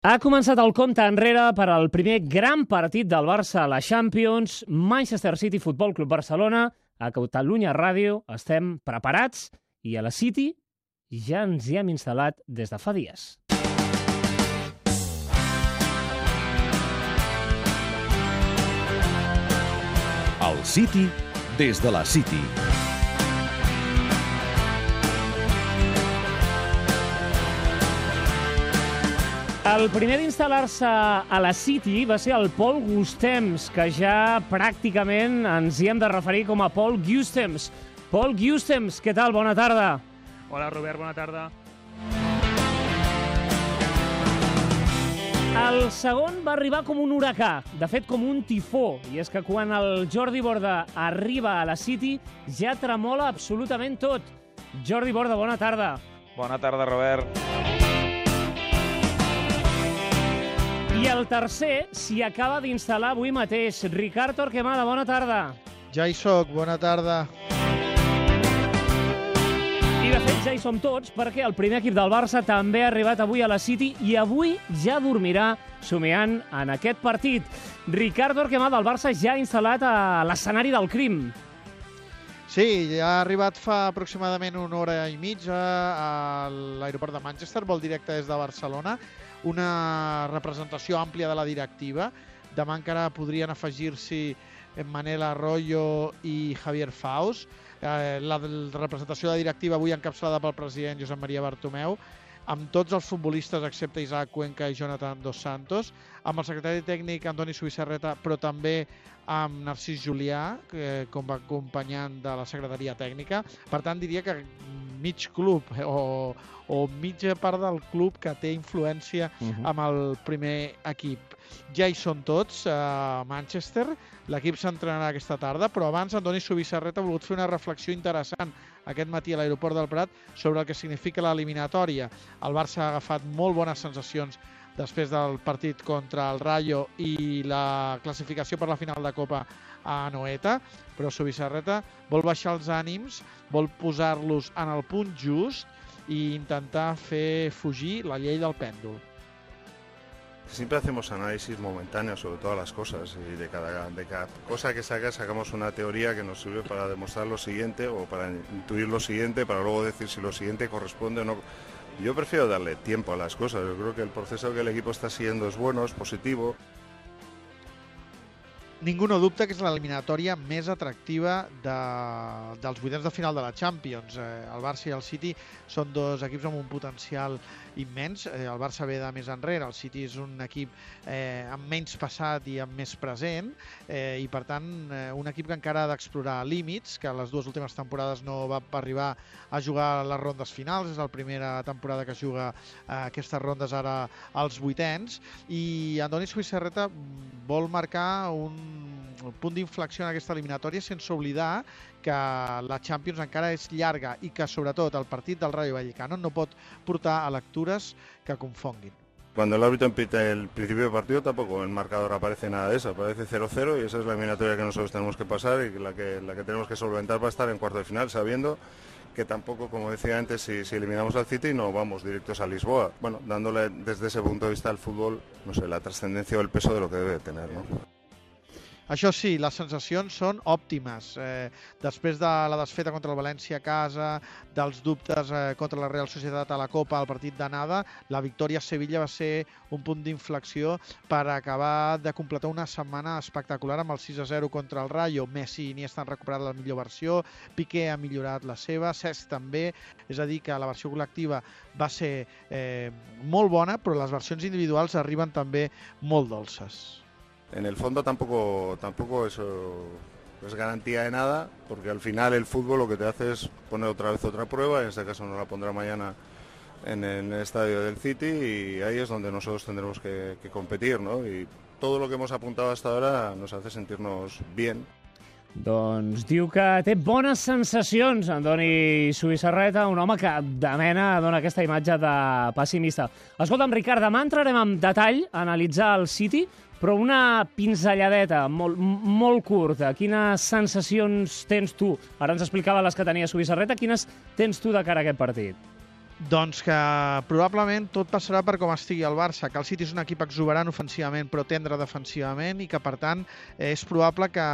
Ha començat el compte enrere per al primer gran partit del Barça a la Champions, Manchester City Futbol Club Barcelona. A Catalunya Ràdio estem preparats i a la City ja ens hi hem instal·lat des de fa dies. El City des de la City. El primer d'instal·lar-se a la City va ser el Paul Gustems, que ja pràcticament ens hi hem de referir com a Paul Gustems. Paul Gustems, què tal? Bona tarda. Hola, Robert, bona tarda. El segon va arribar com un huracà, de fet com un tifó, i és que quan el Jordi Borda arriba a la City ja tremola absolutament tot. Jordi Borda, bona tarda. Bona tarda, Robert. I el tercer s'hi acaba d'instal·lar avui mateix. Ricard Torquemada, bona tarda. Ja hi soc, bona tarda. I de fet ja hi som tots perquè el primer equip del Barça també ha arribat avui a la City i avui ja dormirà somiant en aquest partit. Ricard Torquemada, el Barça ja ha instal·lat a l'escenari del crim. Sí, ja ha arribat fa aproximadament una hora i mitja a l'aeroport de Manchester, vol directe des de Barcelona una representació àmplia de la directiva. Demà encara podrien afegir-s'hi Manel Arroyo i Javier Faus. Eh, la representació de la directiva avui encapçalada pel president Josep Maria Bartomeu amb tots els futbolistes excepte Isaac Cuenca i Jonathan Dos Santos, amb el secretari tècnic Antoni Subissarreta, però també amb Narcís Julià, que, com a acompanyant de la secretaria tècnica. Per tant, diria que mig club eh, o, o mitja part del club que té influència uh -huh. amb el primer equip. Ja hi són tots a Manchester, l'equip s'entrenarà aquesta tarda, però abans Antoni Subissarret ha volgut fer una reflexió interessant aquest matí a l'aeroport del Prat sobre el que significa l'eliminatòria. El Barça ha agafat molt bones sensacions després del partit contra el Rayo i la classificació per la final de Copa a Noeta, però Subissarreta vol baixar els ànims, vol posar-los en el punt just i intentar fer fugir la llei del pèndol. Siempre hacemos análisis momentáneos sobre todas las cosas y de cada, cosa que saca sacamos una teoría que nos sirve para demostrar lo siguiente o para intuir lo siguiente, para luego decir si lo siguiente corresponde o no. Yo prefiero darle tiempo a las cosas. Yo creo que el proceso que el equipo está siguiendo es bueno, es positivo. Ningú no dubta que és l'eliminatòria més atractiva de, dels vuitens de final de la Champions. Eh, el Barça i el City són dos equips amb un potencial immens. Eh, el Barça ve de més enrere, el City és un equip eh, amb menys passat i amb més present eh, i per tant eh, un equip que encara ha d'explorar límits, que les dues últimes temporades no va arribar a jugar les rondes finals, és la primera temporada que juga eh, aquestes rondes ara als vuitens i Andoni Suïsserreta vol marcar un un punt d'inflexió en aquesta eliminatòria sense oblidar que la Champions encara és llarga i que sobretot el partit del Rayo Vallecano no pot portar a lectures que confonguin. Cuando el árbitro empieza el principio del partido tampoco el marcador aparece nada de eso, aparece 0-0 y esa es la eliminatoria que nosotros tenemos que pasar y la que, la que tenemos que solventar para estar en cuarto de final, sabiendo que tampoco, como decía antes, si, si, eliminamos al City no vamos directos a Lisboa. Bueno, dándole desde ese punto de vista al fútbol, no sé, la trascendencia o el peso de lo que debe tener, ¿no? Això sí, les sensacions són òptimes. Eh, després de la desfeta contra el València a casa, dels dubtes eh, contra la Real Societat a la Copa al partit d'anada, la victòria a Sevilla va ser un punt d'inflexió per acabar de completar una setmana espectacular amb el 6-0 contra el Rayo. Messi i Iniesta han recuperat la millor versió, Piqué ha millorat la seva, Cesc també, és a dir, que la versió col·lectiva va ser eh, molt bona, però les versions individuals arriben també molt dolces. En el fondo tampoco, tampoco eso es garantía de nada, porque al final el fútbol lo que te hace es poner otra vez otra prueba, en este caso nos la pondrá mañana en el estadio del City y ahí es donde nosotros tendremos que, que competir, ¿no? Y todo lo que hemos apuntado hasta ahora nos hace sentirnos bien. Doncs diu que té bones sensacions, Antoni Suïssarreta, un home que de mena dona aquesta imatge de pessimista. Escolta'm, Ricard, demà entrarem en detall a analitzar el City, però una pinzelladeta molt, molt curta. Quines sensacions tens tu? Ara ens explicava les que tenia Subissarreta. Quines tens tu de cara a aquest partit? Doncs que probablement tot passarà per com estigui el Barça, que el City és un equip exuberant ofensivament però tendre defensivament i que per tant és probable que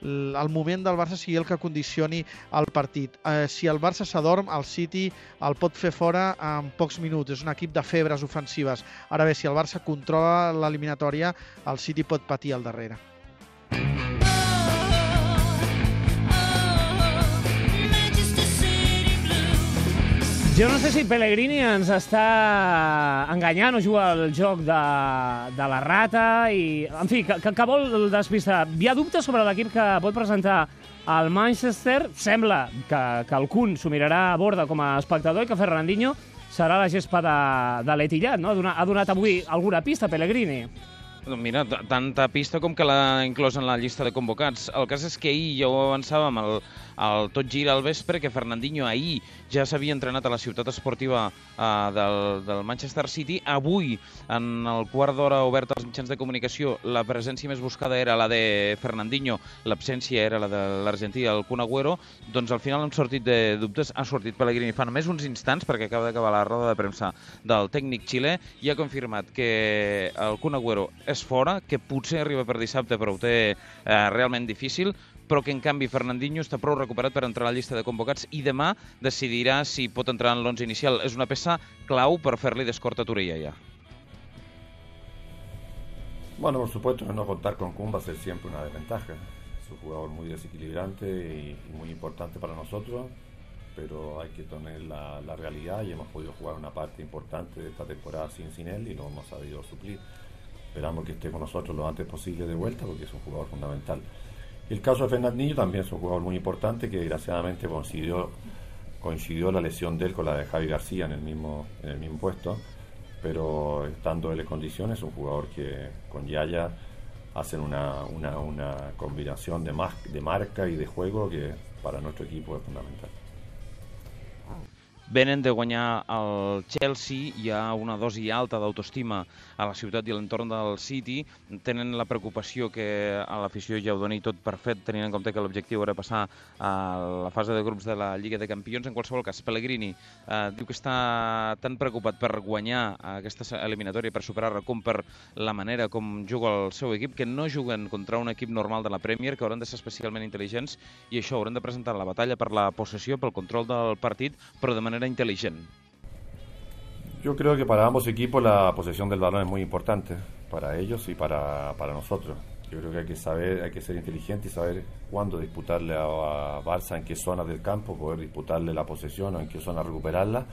el moment del Barça sigui el que condicioni el partit. Eh, si el Barça s'adorm, el City el pot fer fora en pocs minuts. És un equip de febres ofensives. Ara bé, si el Barça controla l'eliminatòria, el City pot patir al darrere. Jo no sé si Pellegrini ens està enganyant o juga el joc de, de la rata i... En fi, que, que, que vol despistar. Hi ha dubtes sobre l'equip que pot presentar el Manchester. Sembla que, que el Kun s'ho mirarà a borda com a espectador i que Fernandinho serà la gespa de, de l'Etillat, no? Ha donat, ha donat avui alguna pista, Pellegrini. Mira, tanta pista com que l'ha inclòs en la llista de convocats. El cas és que ahir ja ho avançàvem al, al tot gira al vespre, que Fernandinho ahir ja s'havia entrenat a la ciutat esportiva eh, del, del Manchester City. Avui, en el quart d'hora obert als mitjans de comunicació, la presència més buscada era la de Fernandinho, l'absència era la de l'argentí, el Kun Agüero. Doncs al final han sortit de dubtes, ha sortit Pellegrini fa només uns instants, perquè acaba d'acabar la roda de premsa del tècnic xilè, i ha confirmat que el Kun Agüero és fora, que potser arriba per dissabte, però ho té eh, realment difícil, però que en canvi Fernandinho està prou recuperat per entrar a la llista de convocats i demà decidirà si pot entrar en l'11 inicial. És una peça clau per fer-li d'escorta a Torella ja. Bueno, por supuesto, no contar con Kun va a ser siempre una desventaja. Es un jugador muy desequilibrante y, muy importante para nosotros, pero hay que tener la, la, realidad y hemos podido jugar una parte importante de esta temporada sin, sin él y lo hemos sabido suplir. Esperamos que esté con nosotros lo antes posible de vuelta porque es un jugador fundamental. El caso de Fernandinho también es un jugador muy importante que desgraciadamente coincidió, la lesión de él con la de Javi García en el mismo, en el mismo puesto, pero estando él en condiciones, es un jugador que con Yaya hacen una, una, una combinación de, de marca y de juego que para nuestro equipo es fundamental. Venen de guanyar el Chelsea, hi ha una dosi alta d'autoestima a la ciutat i l'entorn del City, tenen la preocupació que a l'afició ja ho doni tot per fet, tenint en compte que l'objectiu era passar a la fase de grups de la Lliga de Campions. En qualsevol cas, Pellegrini eh, diu que està tan preocupat per guanyar aquesta eliminatòria, per superar-la, com per la manera com juga el seu equip, que no juguen contra un equip normal de la Premier, que hauran de ser especialment intel·ligents, i això hauran de presentar la batalla per la possessió, pel control del partit, però de manera inteligente? Yo creo que para ambos equipos la posesión del balón es muy importante, para ellos y para, para nosotros. Yo creo que hay que saber, hay que ser inteligente y saber cuándo disputarle a, a Barça en qué zonas del campo, poder disputarle la posesión o en qué zona recuperarla.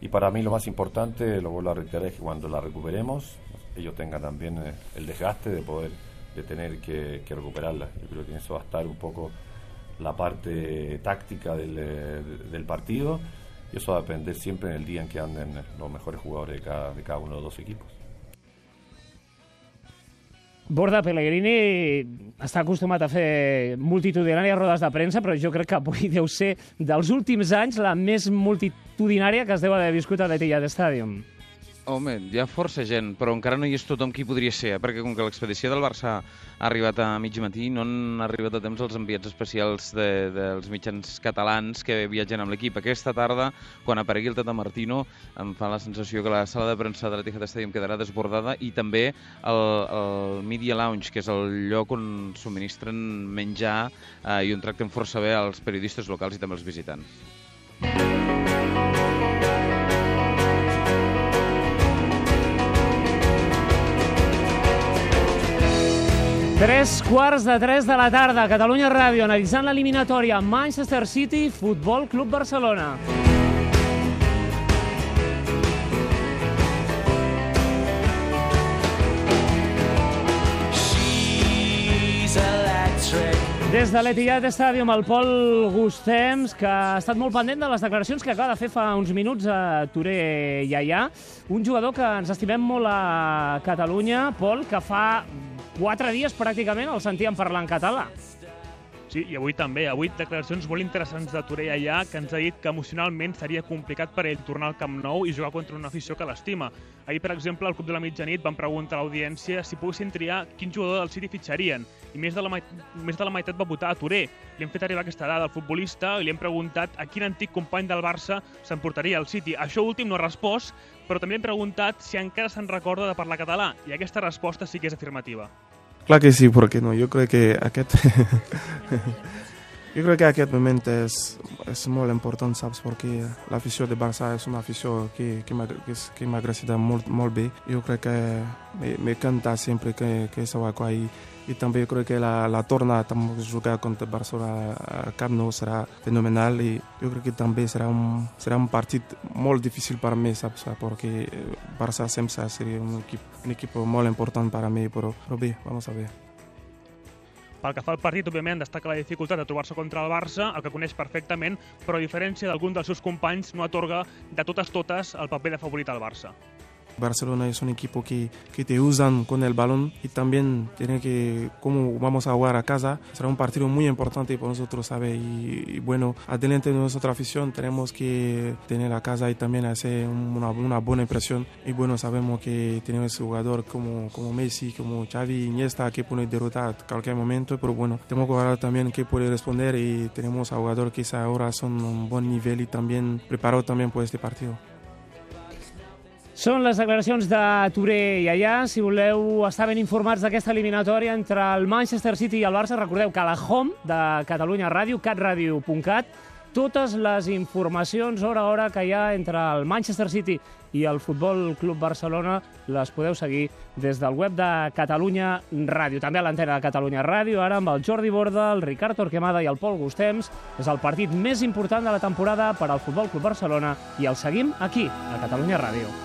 Y para mí lo más importante, lo vuelvo a reiterar, es que cuando la recuperemos, ellos tengan también eh, el desgaste de poder, de tener que, que recuperarla. Yo creo que en eso va a estar un poco la parte táctica del, eh, del partido y eso va a depender siempre en el día en que anden los mejores jugadores de cada, de cada uno de los equipos. Borda Pellegrini està acostumat a fer multitudinàries rodes de premsa, però jo crec que avui deu ser dels últims anys la més multitudinària que es deu haver viscut a l'Etihad Stadium. Home, hi ha força gent, però encara no hi és tothom qui podria ser, eh? perquè com que l'expedició del Barça ha arribat a mig matí, no han arribat a temps els enviats especials de, dels mitjans catalans que viatgen amb l'equip. Aquesta tarda, quan aparegui el Tata Martino, em fa la sensació que la sala de premsa de l'Etihad Stadium quedarà desbordada i també el, el Media Lounge, que és el lloc on subministren menjar eh, i on tracten força bé els periodistes locals i també els visitants. Tres quarts de tres de la tarda, Catalunya Ràdio, analitzant l'eliminatòria Manchester City, Futbol Club Barcelona. Des de l'Etihad Stadium, el Pol Gustems, que ha estat molt pendent de les declaracions que acaba de fer fa uns minuts a Touré Iaià, un jugador que ens estimem molt a Catalunya, Pol, que fa quatre dies pràcticament el sentíem parlar en català. Sí, i avui també. Avui declaracions molt interessants de Touré allà, que ens ha dit que emocionalment seria complicat per ell tornar al Camp Nou i jugar contra una afició que l'estima. Ahir, per exemple, al Club de la Mitjanit van preguntar a l'audiència si poguessin triar quin jugador del City fitxarien i més de, la més de la meitat va votar a Touré. Li hem fet arribar aquesta dada al futbolista i li hem preguntat a quin antic company del Barça s'emportaria al City. Això últim no ha respost, però també hem preguntat si encara se'n recorda de parlar català i aquesta resposta sí que és afirmativa. Claro que sí, porque no, yo creo que aquest, yo creo que aquest moment és, és molt important, saps? Perquè l'afició de Barça és una afició que, que m'ha agraciat molt, molt bé. Jo crec que m'encanta sempre que, que això aquí i també crec que la, la torna a jugar contra Barcelona a Camp Nou serà fenomenal i jo crec que també serà un, serà un partit molt difícil per mi, saps? Perquè Barça sempre seria un equip, un equip molt important per a mi, però, bé, vamos a ver. Pel que fa al partit, òbviament, destaca la dificultat de trobar-se contra el Barça, el que coneix perfectament, però a diferència d'algun dels seus companys, no atorga de totes totes el paper de favorit al Barça. Barcelona es un equipo que, que te usan con el balón y también tiene que, como vamos a jugar a casa, será un partido muy importante para nosotros, ¿sabe? Y, y, bueno, adelante de nuestra afición tenemos que tener la casa y también hacer una, una buena impresión. Y bueno, sabemos que tenemos jugador como, como Messi, como Xavi, Iniesta, que puede derrotar a cualquier momento, pero bueno, tenemos jugador también que puede responder y tenemos a jugador que ahora son un buen nivel y también preparado también por este partido. Són les declaracions de Touré i allà. Si voleu estar ben informats d'aquesta eliminatòria entre el Manchester City i el Barça, recordeu que a la home de Catalunya Ràdio, catradio.cat, totes les informacions hora a hora que hi ha entre el Manchester City i el Futbol Club Barcelona les podeu seguir des del web de Catalunya Ràdio. També a l'antena de Catalunya Ràdio, ara amb el Jordi Borda, el Ricard Torquemada i el Pol Gustems. És el partit més important de la temporada per al Futbol Club Barcelona i el seguim aquí, a Catalunya Ràdio.